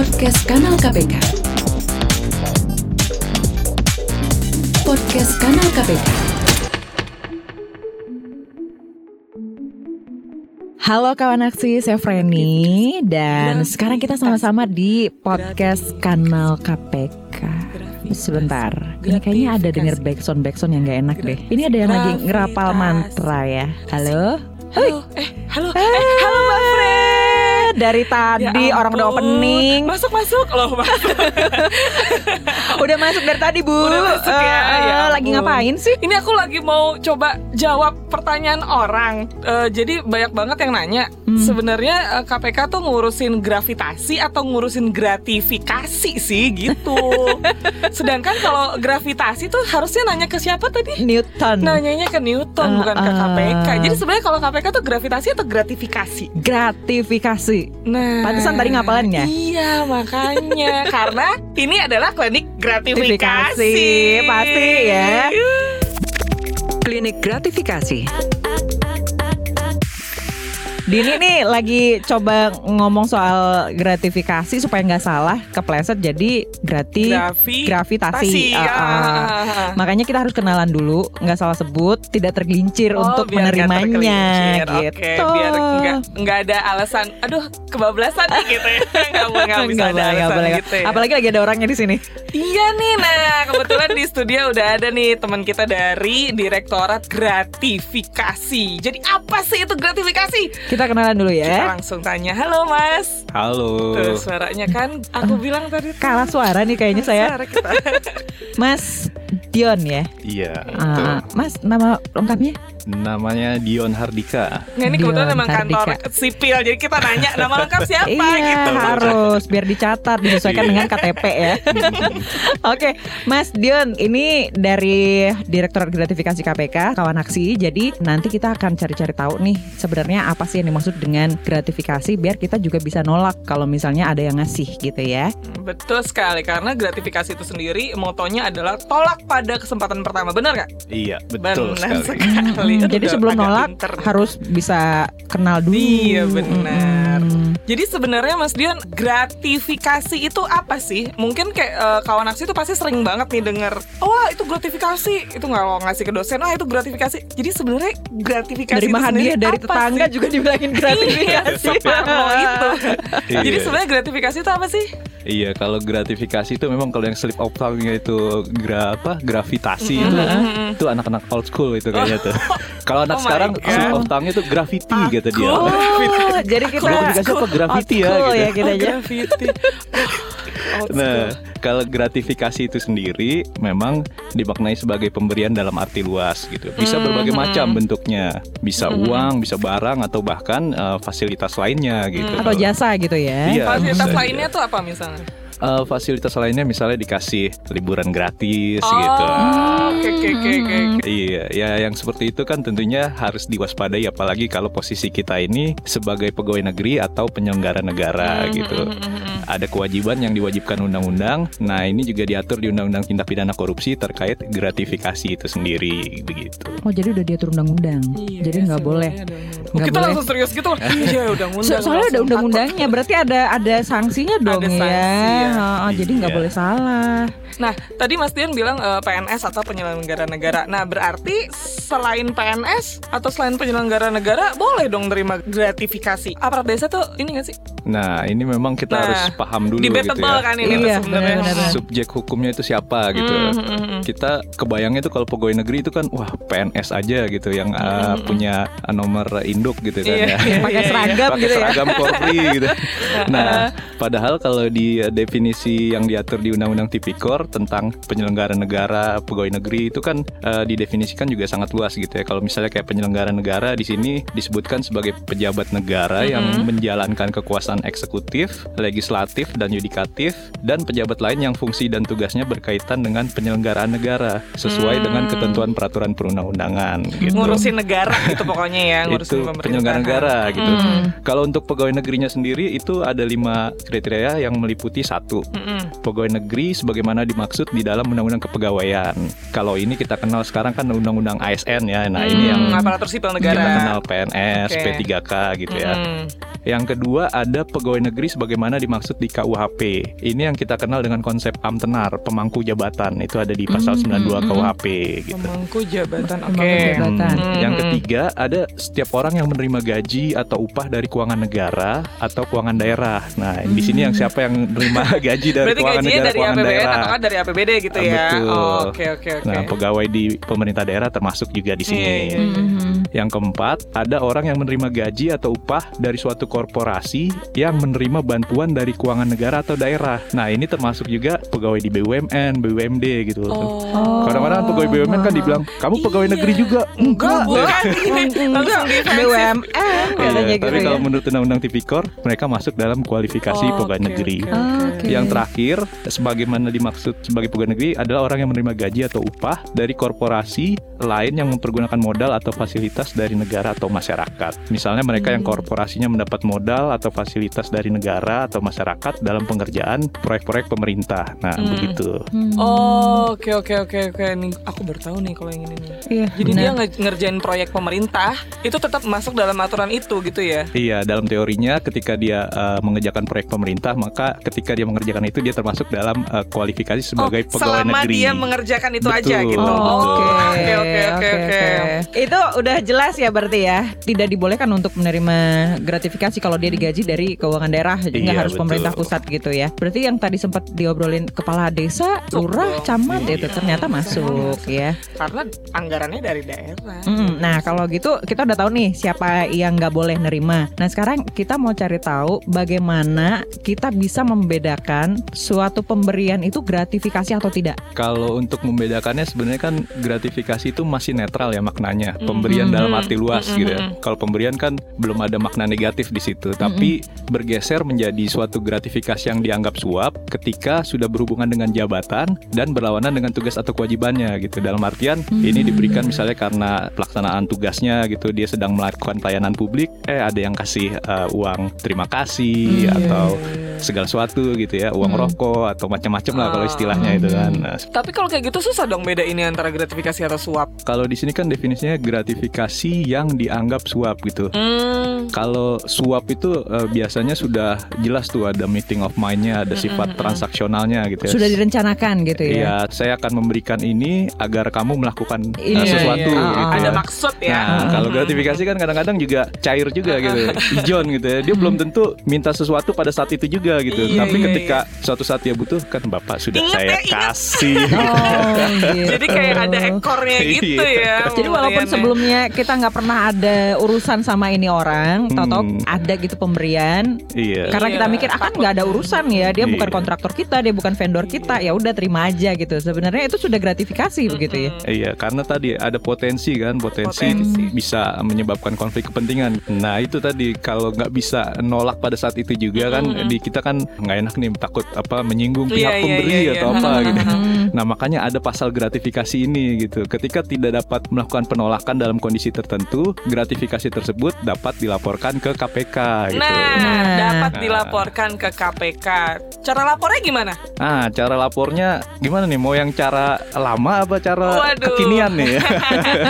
Podcast Kanal KPK. Podcast Kanal KPK. Halo kawan aksi, saya Freni dan sekarang kita sama-sama di podcast kanal KPK. Sebentar, ini kayaknya ada denger backsound backsound yang gak enak deh. Ini ada yang lagi ngerapal mantra ya. Halo, Halo, eh, halo, eh, halo Mbak Fred. Dari tadi Ya orang udah opening. Masuk, masuk loh, masuk. Udah masuk dari tadi bu. Udah masuk ya, eh, lagi ampun. ngapain sih? Ini aku lagi mau coba jawab pertanyaan orang. Eh, jadi banyak banget yang nanya. Hmm. Sebenarnya eh, KPK tuh ngurusin gravitasi atau ngurusin gratifikasi sih gitu. Sedangkan kalau gravitasi tuh harusnya nanya ke siapa tadi? Newton. Nanyanya ke Newton bukan ke Uh, uh. KPK. Jadi sebenarnya kalau KPK tuh gravitasi atau gratifikasi? Gratifikasi. Nah, Pantesan tadi ngapalinnya. Iya, makanya karena ini adalah klinik gratifikasi. Gratifikasi, pasti ya. Klinik gratifikasi. Dini nih lagi coba ngomong soal gratifikasi supaya nggak salah kepleset jadi grati Grafi- gravitasi. tasi, Ah, ah. ah. Makanya kita harus kenalan dulu, nggak salah sebut, tidak tergelincir Oh, untuk menerimanya gitu. Oke, biar nggak ada alasan. Aduh, kebablasan nih gitu ya. Nggak bisa ada boleh, alasan boleh. gitu ya. Apalagi lagi ada orangnya di sini. Iya nih, nah kebetulan di studio udah ada nih teman kita dari Direktorat Gratifikasi. Jadi apa sih itu gratifikasi? Kita kenalan dulu Kita ya. langsung tanya, halo Mas. Halo. Tuh suaranya kan, aku bilang tadi tuh. Kalah suara nih kayaknya saya. Suara kita. Mas Dion ya. Iya. Ah, betul. mas nama lengkapnya? Namanya Dion Hardika. Nah ini kebetulan Dion memang kantor Hardika. sipil Jadi kita nanya nama lengkap siapa iya gitu harus biar dicatat disesuaikan dengan KTP ya. Oke, Mas Dion, ini dari Direktorat Gratifikasi KPK, kawan aksi. Jadi nanti kita akan cari-cari tahu nih sebenarnya apa sih yang dimaksud dengan gratifikasi, biar kita juga bisa nolak kalau misalnya ada yang ngasih gitu ya. Betul sekali Karena gratifikasi itu sendiri Motonya adalah Tolak pada kesempatan pertama Benar gak? Iya, betul Benar sekali. sekali Hmm, jadi udah sebelum nolak pinter harus bisa kenal dulu. Iya, benar. Mm-mm. Jadi sebenarnya Mas Dion Gratifikasi itu apa sih? Mungkin kayak eh, kawan aksi itu pasti sering banget nih denger Wah itu gratifikasi Itu nggak lo ngasih ke dosen Wah itu gratifikasi Jadi sebenarnya gratifikasi sendiri hadiah dari apa tetangga sih? juga dibilangin Iya, gratifikasi. itu Iya. Jadi sebenarnya gratifikasi itu apa sih? Iya, kalau gratifikasi itu memang kalau yang slip of tongue itu gra apa? Gravitasi itu itu anak-anak old school itu kayaknya tuh. Kalau anak Oh sekarang God. slip of tongue itu graffiti kata dia. Oh, jadi kita Gratifikasi apa graffiti ya, school gitu. ya kita aja. Graffiti Nah, kalau gratifikasi itu sendiri memang dimaknai sebagai pemberian dalam arti luas gitu. Bisa berbagai macam bentuknya. Bisa uang, bisa barang atau bahkan eh, fasilitas lainnya gitu. atau jasa gitu ya. Iya. Fasilitas lainnya tuh apa misalnya? Eh, fasilitas lainnya misalnya dikasih liburan gratis Oh, gitu. Oke oke oke oke. Iya, ya yang seperti itu kan tentunya harus diwaspadai apalagi kalau posisi kita ini sebagai pegawai negeri atau penyelenggara negara gitu. Ada kewajiban yang diwajibkan undang-undang. Nah, ini juga diatur di Undang-Undang Tindak Pidana Korupsi terkait gratifikasi itu sendiri begitu. Oh jadi udah diatur undang-undang. Iya, jadi nggak boleh. Oh, Nggak kita boleh. langsung serius gitu. Iya udah So- undang. soalnya ada undang-undangnya, berarti ada ada sanksinya dong Ada ya. sanksi ya. Heeh, jadi nggak Iya. boleh salah. Nah, tadi Mas Dian bilang eh, PNS atau penyelenggara negara. Nah, berarti selain PNS atau selain penyelenggara negara boleh dong terima gratifikasi. Aparat desa tuh ini gak sih? Nah, ini memang kita Nah, harus paham dulu gitu ya. kan ini tuh Iya, sebenarnya. benar-benar. subjek hukumnya itu siapa gitu. Hmm, hmm. Kita kebayangnya tuh kalau pegawai negeri itu kan wah PNS aja gitu yang uh, punya uh, nomor induk gitu kan Iya, ya. iya, Pakai iya, seragam Pakai gitu ya. seragam Polri gitu. Nah, padahal kalau di uh, definisi yang diatur di Undang-Undang Tipikor tentang penyelenggara negara, pegawai negeri itu kan uh, didefinisikan juga sangat luas gitu ya. Kalau misalnya kayak penyelenggara negara di sini disebutkan sebagai pejabat negara yang menjalankan kekuasaan eksekutif, legislatif dan yudikatif dan pejabat lain yang fungsi dan tugasnya berkaitan dengan penyelenggaraan negara sesuai dengan ketentuan peraturan perundang-undangan gitu Ngurusin negara gitu pokoknya ya, ngurusin itu penyelenggara negara gitu. Hmm. Kalau untuk pegawai negerinya sendiri itu ada lima kriteria yang meliputi satu Mm-mm. pegawai negeri sebagaimana dimaksud di dalam undang-undang kepegawaian. Kalau ini kita kenal sekarang kan undang-undang ASN ya. Nah ini yang Hmm, aparatur sipil kita negara. kenal PNS, Oke. P3K gitu ya. Mm-mm. Yang kedua ada ada pegawai negeri sebagaimana dimaksud di KUHP. Ini yang kita kenal dengan konsep amtenar, pemangku jabatan. Itu ada di pasal Hmm, 92 hmm, KUHP gitu. Pemangku jabatan. Oke. Pemangku jabatan. Hmm, Yang Hmm. ketiga ada setiap orang yang menerima gaji atau upah dari keuangan negara atau keuangan daerah. Nah, di sini yang siapa yang menerima gaji dari Berarti keuangan negara dari keuangan APBN daerah. atau kan dari APBD gitu ya? betul. Oh, Oke oke oke. Nah, pegawai di pemerintah daerah termasuk juga di sini. Iya, iya, iya. Mhm. Yang keempat, ada orang yang menerima gaji atau upah dari suatu korporasi yang menerima bantuan dari keuangan negara atau daerah. Nah, ini termasuk juga pegawai di BUMN, BUMD gitu. Oh. Kadang-kadang pegawai BUMN kan dibilang, "Kamu pegawai Iya. negeri juga." Enggak, bukan. Enggak, Langsung defensif. BUMN Iya, katanya gitu tapi ya. kalau menurut Undang-Undang Tipikor, mereka masuk dalam kualifikasi Oh, pegawai negeri. Yang terakhir, sebagaimana dimaksud sebagai pegawai negeri adalah orang yang menerima gaji atau upah dari korporasi lain yang mempergunakan modal atau fasilitas dari negara atau masyarakat. Misalnya mereka yang korporasinya mendapat modal atau fasilitas dari negara atau masyarakat dalam pengerjaan proyek-proyek pemerintah. Nah, Hmm. begitu. Hmm. Oh, oke oke oke oke. Nih, aku baru tahu nih kalau yang ini nih. Iya, Jadi benar. dia nge- ngerjain proyek pemerintah itu tetap masuk dalam aturan itu gitu ya? Iya, dalam teorinya ketika dia uh, mengerjakan proyek pemerintah, maka ketika dia mengerjakan itu dia termasuk dalam uh, kualifikasi sebagai oh, pegawai selama negeri. dia mengerjakan itu aja Betul, gitu. betul. Oh, oke oke oke oke. Itu udah jelas ya berarti ya. Tidak dibolehkan untuk menerima gratifikasi kalau dia digaji dari keuangan daerah, nggak Iya, harus betul. pemerintah pusat gitu ya. Berarti yang tadi sempat diobrolin kepala desa, lurah, camat Iya. itu ternyata masuk ya. Karena anggarannya dari daerah. Mm, Nah kalau gitu kita udah tahu nih siapa yang nggak boleh nerima. Nah sekarang kita mau cari tahu bagaimana kita bisa membedakan suatu pemberian itu gratifikasi atau tidak. Kalau untuk membedakannya sebenarnya kan gratifikasi itu masih netral ya maknanya. Pemberian Mhm. dalam arti luas Mhm. gitu ya. Kalau pemberian kan belum ada makna negatif di situ, tapi bergeser menjadi suatu gratifikasi yang dianggap suap ketika sudah berhubungan dengan jabatan dan berlawanan dengan tugas atau kewajibannya gitu. Dalam artian ini diberikan misalnya karena pelaksanaan tugasnya gitu dia sedang melakukan pelayanan publik, eh ada yang kasih uh, uang terima kasih atau segala sesuatu gitu ya, uang Hmm. rokok atau macam-macam lah kalau Ah. Istilahnya itu kan. Nah, Tapi kalau kayak gitu susah dong beda ini antara gratifikasi atau suap. Kalau di sini kan definisinya gratifikasi yang dianggap suap gitu. Hmm. Kalau suap itu eh, biasanya sudah jelas tuh ada meeting of mind-nya, ada sifat transaksionalnya gitu ya. Sudah direncanakan gitu ya. Iya, saya akan memberikan ini agar kamu melakukan eh, Ini, sesuatu iya, gitu. Ada ya. maksud ya. Nah, kalau gratifikasi kan kadang-kadang juga cair juga gitu, ijon gitu ya. Dia belum tentu minta sesuatu pada saat itu juga gitu. Iya, Tapi iya, ketika suatu saat dia butuh kan Bapak sudah Ingat saya ya, ingat. kasih. Oh, gitu. Jadi kayak ada ekornya gitu Iya. ya. Jadi walaupun sebelumnya kita nggak pernah ada urusan sama ini orang, tahu-tahu Hmm. ada gitu pemberian. Iya. Karena kita Iya, mikir akan nggak ada urusan ya, dia bukan Iya. kontraktor kita, dia bukan vendor kita, ya udah terima aja gitu. Sebenarnya itu sudah gratifikasi begitu ya. Iya, karena tadi ada potensi kan, potensi, Potensi. bisa menyebabkan konflik kepentingan. Nah itu tadi kalau nggak bisa nolak pada saat itu juga kan, di kita kan nggak enak nih takut apa menyinggung Iya, pihak iya, pemberi iya, iya. Atau apa gitu. Hmm. Nah makanya ada pasal gratifikasi ini gitu. Ketika tidak dapat melakukan penolakan dalam kondisi tertentu, gratifikasi tersebut dapat dilaporkan ke KPK gitu. Nah, Nah. dapat dilaporkan ke KPK. Cara lapornya gimana? Ah, cara lapornya gimana nih? Mau yang cara lama apa cara Waduh. kekinian nih?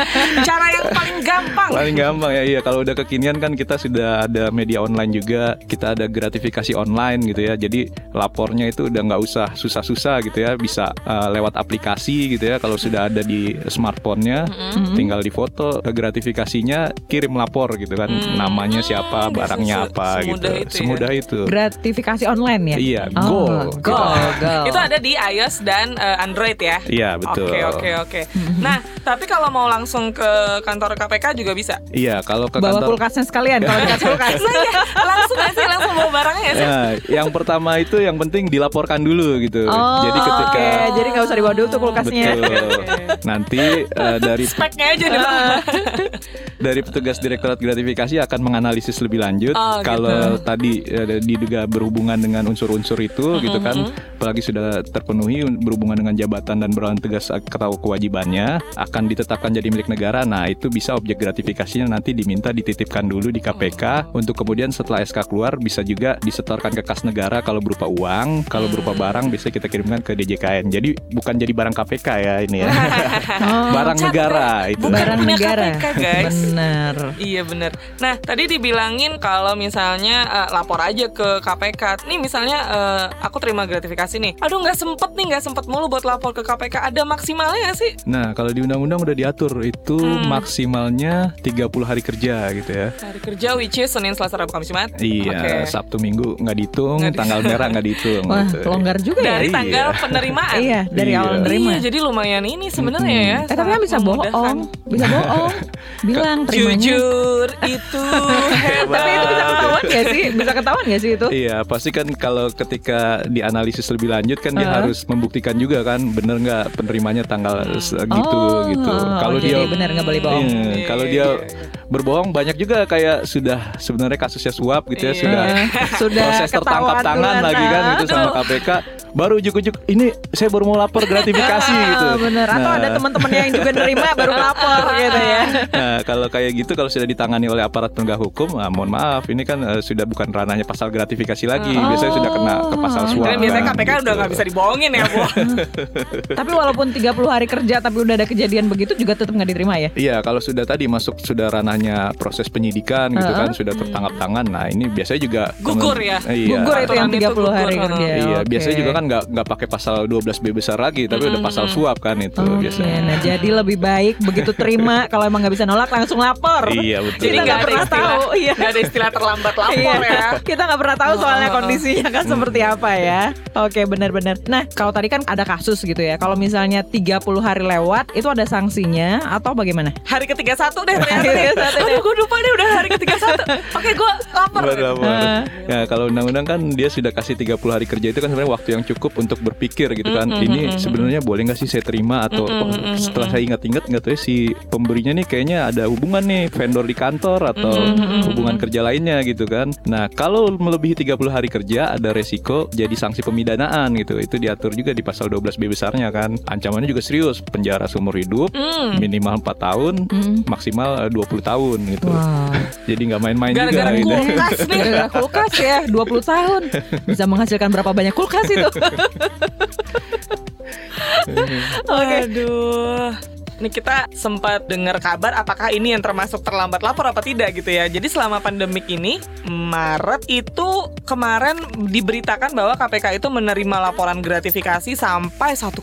Cara yang paling gampang. Paling gampang ya iya kalau udah kekinian kan kita sudah ada media online juga kita ada gratifikasi online gitu ya jadi lapornya itu udah nggak usah susah-susah gitu ya bisa uh, lewat aplikasi gitu ya kalau sudah ada di smartphone-nya tinggal di foto gratifikasinya kirim lapor gitu kan Hmm. namanya siapa Hmm, barangnya se- apa semudah gitu itu ya. semudah itu Gratifikasi online ya. iya Oh, goal goal, goal. Itu ada di iOS dan eh, Android ya. iya betul Oke oke oke. Nah, tapi kalau mau langsung ke kantor KPK juga bisa. iya kalau ke Bawa kantor kulkasnya sekalian kalau dikasih kulkas. Nah, ya, langsung aja langsung bawa barangnya ya. Ya, yang pertama itu yang penting dilaporkan dulu gitu. Oh, Jadi ketika oke. jadi nggak usah dibawa dulu tuh kulkasnya. betul. Nanti eh, dari Speknya aja nih Bang. dari petugas Direktorat Gratifikasi akan menganalisis lebih lanjut Oh, gitu. kalau tadi eh, diduga berhubungan dengan unsur-unsur itu gitu kan Mm-hmm. apalagi sudah terpenuhi berhubungan dengan jabatan dan berlawan tugas atau kewajibannya akan ditetapkan jadi milik negara nah itu bisa objek gratifikasinya nanti diminta dititipkan dulu di KPK untuk kemudian setelah SK keluar bisa juga disetorkan ke kas negara kalau berupa uang, kalau berupa barang bisa kita kirimkan ke DJKN. Jadi bukan jadi barang KPK ya ini ya. Oh, barang negara itu. Bukan barang punya negara. KPK, guys. Bener. Iya bener. Nah tadi dibilangin kalau misalnya eh, lapor aja ke KPK. Nih misalnya eh, aku terima gratifikasi nih. Aduh nggak sempet nih nggak sempet mulu buat lapor ke KPK. Ada maksimalnya nggak sih? Nah, kalau di undang-undang udah diatur itu Hmm. maksimalnya 30 hari kerja gitu ya. Hari kerja which is Senin, Selasa, Rabu, Kamis, Jumat. Iya, Oke. Sabtu Minggu nggak dihitung, Nggak tanggal merah nggak dihitung. Wah, gitu. longgar juga ya. Dari Iya. Tanggal penerimaan. Iya, dari Iya. awal nerima. Iya, jadi lumayan ini sebenarnya ya. Eh tapi kan bisa bohong, bisa bohong. Bilang terimanya. Jujur itu hebat. Tapi itu bisa ketahuan gak sih? Bisa ketahuan gak sih itu? Iya, pasti kan kalau ketika dianalisis lebih lanjut kan dia Uh-huh. harus membuktikan juga kan bener nggak penerimanya tanggal segitu Oh, gitu. Kalau jadi dia benar nggak boleh bohong. Iya, Iya, kalau iya, dia iya. berbohong banyak juga kayak sudah sebenarnya kasusnya suap gitu ya Iya. sudah sudah proses tertangkap tangan lagi kan itu sama KPK baru ujuk-ujuk ini saya baru mau lapor gratifikasi gitu. Bener. Atau Nah, ada teman-teman yang juga nerima baru lapor gitu ya. Nah, kalau kayak gitu kalau sudah ditangani oleh aparat penegak hukum, ah, mohon maaf, ini kan eh, sudah bukan ranahnya pasal gratifikasi lagi. Oh. Biasanya sudah kena ke pasal suap. Dan biasanya kan, KPK udah gitu. nggak bisa dibohongin ya, Bu. Tapi walaupun 30 hari kerja tapi udah ada kejadian begitu juga tetap nggak diterima ya. Iya, kalau sudah tadi masuk sudah ranahnya proses penyidikan gitu kan, sudah tertangkap tangan. Nah, ini biasanya juga Gugur ya? Iya. Gugur itu yang Aturan itu 30 hari kerja. Iya, Oke. biasanya juga kan nggak nggak pakai pasal 12B besar lagi, tapi udah pasal suap kan itu Oke, biasanya. nah jadi lebih baik begitu terima kalau emang nggak bisa nolak langsung lapor. Iya, betul. Jadi Kita nggak pernah istilah, tahu, iya. nggak ada istilah terlambat lapor Iya, ya. Kita nggak pernah tahu soalnya Oh. kondisinya kan seperti apa ya. Oke, benar-benar. Nah, kalau tadi kan ada kasus gitu ya. Kalau misalnya 30 hari lewat, itu ada sanksinya atau bagaimana? Hari ketiga satu deh ternyata Hari deh. ke-31 deh. Aduh, gue lupa deh udah hari ketiga satu. Oke, gue lapor. Benar, Ah. Ya kalau undang-undang kan dia sudah kasih 30 hari kerja itu kan sebenarnya waktu yang cukup untuk berpikir gitu kan. Ini sebenarnya boleh nggak sih saya terima atau oh, setelah saya ingat-ingat nggak tahu ya si pemberinya nih kayaknya ada hubungan nih vendor di kantor atau hubungan kerja lainnya gitu kan. Nah, kalau melebihi 30 hari kerja ada resiko jadi sanksi pemidanaan gitu. Itu diatur juga di pasal 12B besarnya kan. Ancamannya juga serius, penjara seumur hidup, minimal 4 tahun, maksimal eh, 20 tahun gitu. Wow. Jadi nggak main-main juga Gara-gara gitu. kulkas nih. Gara-gara kulkas ya 20 tahun Bisa menghasilkan berapa banyak kulkas itu Oke Aduh. Ini kita sempat dengar kabar apakah ini yang termasuk terlambat lapor apa tidak gitu ya. Jadi selama pandemik ini Maret itu kemarin diberitakan bahwa KPK itu menerima laporan gratifikasi sampai 1,8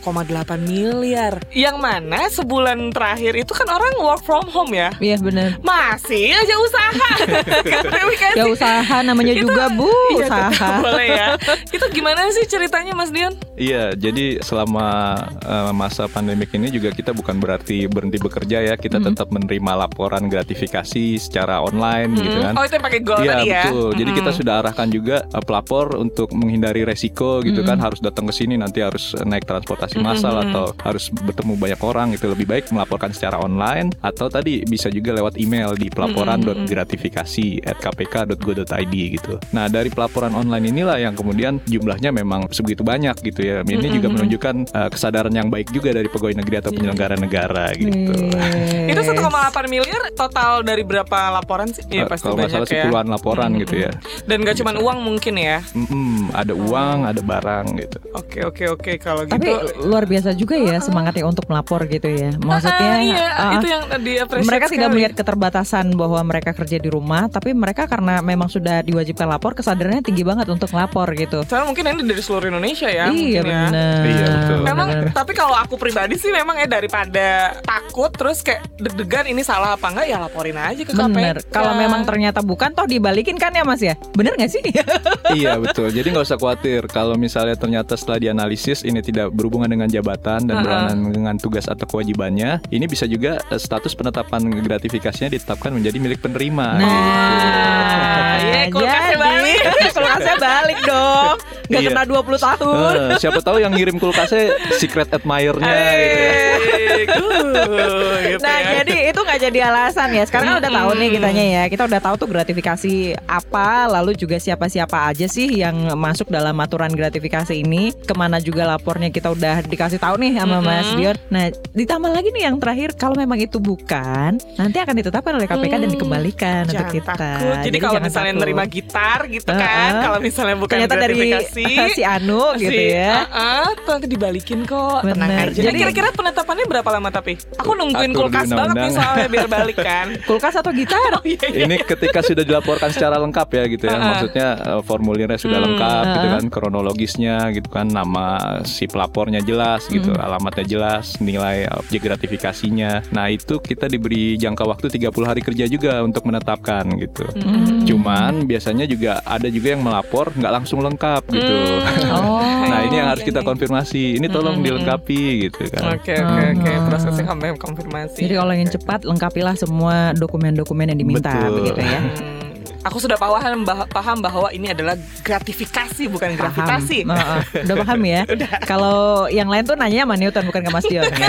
miliar. Yang mana sebulan terakhir itu kan orang work from home ya. Iya bener Masih aja usaha. Ya usaha namanya Itu- juga bu Iya, Usaha boleh ya. Itu gimana sih ceritanya Mas Dion? Iya, jadi selama eh, masa pandemik ini juga kita bukan berarti berhenti bekerja ya, kita tetap menerima laporan gratifikasi secara online gitu kan. Oh itu yang pakai gold Iya tadi ya? betul. Jadi kita Mm-mm. sudah arahkan juga eh, pelapor untuk menghindari resiko gitu kan harus datang ke sini nanti harus naik transportasi massal atau harus bertemu banyak orang itu lebih baik melaporkan secara online atau tadi bisa juga lewat email di pelaporan.gratifikasi@kpk.go.id gitu. Nah dari pelaporan online inilah yang kemudian jumlahnya memang sebegitu banyak gitu ya. Ini juga menunjukkan eh, kesadaran yang baik juga dari pegawai negeri atau penyelenggara negara gitu. Yes. Itu 1,8 miliar total dari berapa laporan sih? Iya Eh, pasti Kalau banyak salah sih ya. puluhan laporan Mm-mm. gitu ya. Dan gak cuma uang mungkin ya. Mm-mm, ada uang, ada barang gitu. Oke oke oke kalau gitu. Tapi luar biasa juga ya semangatnya untuk melapor gitu ya Maksudnya Ah, iya, ah, itu yang di mereka tidak melihat keterbatasan bahwa mereka kerja di rumah, tapi mereka karena memang sudah diwajibkan lapor, kesadarannya tinggi banget untuk lapor gitu. Soalnya mungkin ini dari seluruh Indonesia ya. iya ya. benar. Iya, betul. Memang tapi kalau aku pribadi sih memang ya daripada takut terus kayak deg-degan ini salah apa enggak ya laporin aja ke KPK. Bener. Kalau memang ternyata bukan, toh dibalikin kan ya Mas ya? Bener nggak sih? iya betul. Jadi nggak usah khawatir kalau misalnya ternyata setelah dianalisis ini tidak berhubungan dengan jabatan dan Ha-ha. berhubungan dengan tugas atau kewajibannya, ini bisa juga eh, status penetapan gratifikasinya ditetapkan menjadi milik penerima. Nah, Iya, kulkasnya jadi- balik. kulkasnya balik dong. Nggak Iya. kena 20 tahun. Eh, siapa tahu yang ngirim kulkasnya secret admirer-nya gitu ya. Uh, gitu Nah ya. jadi itu nggak jadi alasan ya Sekarang kan udah tahu nih kitanya ya Kita udah tahu tuh gratifikasi apa Lalu juga siapa-siapa aja sih Yang masuk dalam aturan gratifikasi ini Ke mana juga lapornya kita udah dikasih tahu nih sama Mas Dion Nah ditambah lagi nih yang terakhir Kalau memang itu bukan Nanti akan ditetapkan oleh KPK dan Hmm, dikembalikan untuk Jangan kita takut. Jadi, kalau jangan misalnya takut. nerima gitar gitu kan, Heeh. kalau misalnya bukan Ternyata dari gratifikasi, si Anu gitu si- ya Heeh, tuh nanti dibalikin kok. Tenang Bener. aja. Jadi Jadi- kira-kira penetapannya berapa lama tapi? Aku nungguin Atur kulkas banget nih soalnya biar balik kan. Kulkas atau gitar? Oh iya iya. Ini ketika sudah dilaporkan secara lengkap ya gitu ya. Ah. Maksudnya eh, formulirnya sudah Hmm. lengkap gitu Ah. kan, kronologisnya gitu kan, nama si pelapornya jelas gitu, Hmm. alamatnya jelas, nilai objek gratifikasinya. Nah, itu kita diberi jangka waktu 30 hari kerja juga untuk menetapkan gitu. Hmm. Cuman biasanya juga ada juga yang melapor nggak langsung lengkap gitu. Hmm. Oh. nah, ini yang harus iya kita nih. konfirmasi. Ini tolong Hmm. dilengkapi gitu kan. Oke oke oke. Prosesnya kami konfirmasi. Jadi kalau ingin cepat lengkapilah semua dokumen-dokumen yang diminta Betul. begitu ya. Hmm. Aku sudah paham bah- paham bahwa ini adalah gratifikasi bukan gravitasi. Paham. Heeh. Udah paham ya? Kalau yang lain tuh nanya sama Newton bukan ke Mas Dion ya.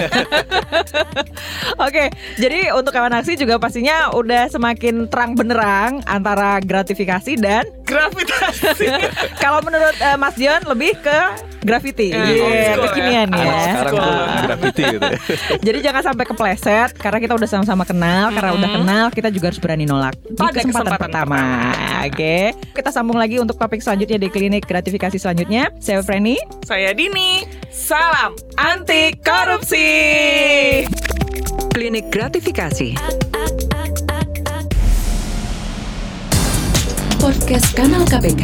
Oke, jadi untuk kawan aksi juga pastinya udah semakin terang benerang antara gratifikasi dan Gravitasi. kalau menurut eh, Mas Dion lebih ke graffiti. Eh, Iya, school kekinian ya. ya. Sekarang tuh graffiti gitu ya. Jadi jangan sampai kepleset karena kita udah sama-sama kenal, karena udah kenal kita juga harus berani nolak di Pada kesempatan, kesempatan pertama. Oke, kita sambung lagi untuk topik selanjutnya di klinik gratifikasi selanjutnya. Saya Freni. Saya Dini. Salam anti korupsi. Klinik gratifikasi. Podcast Kanal KPK.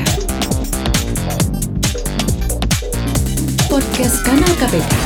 Podcast Kanal KPK.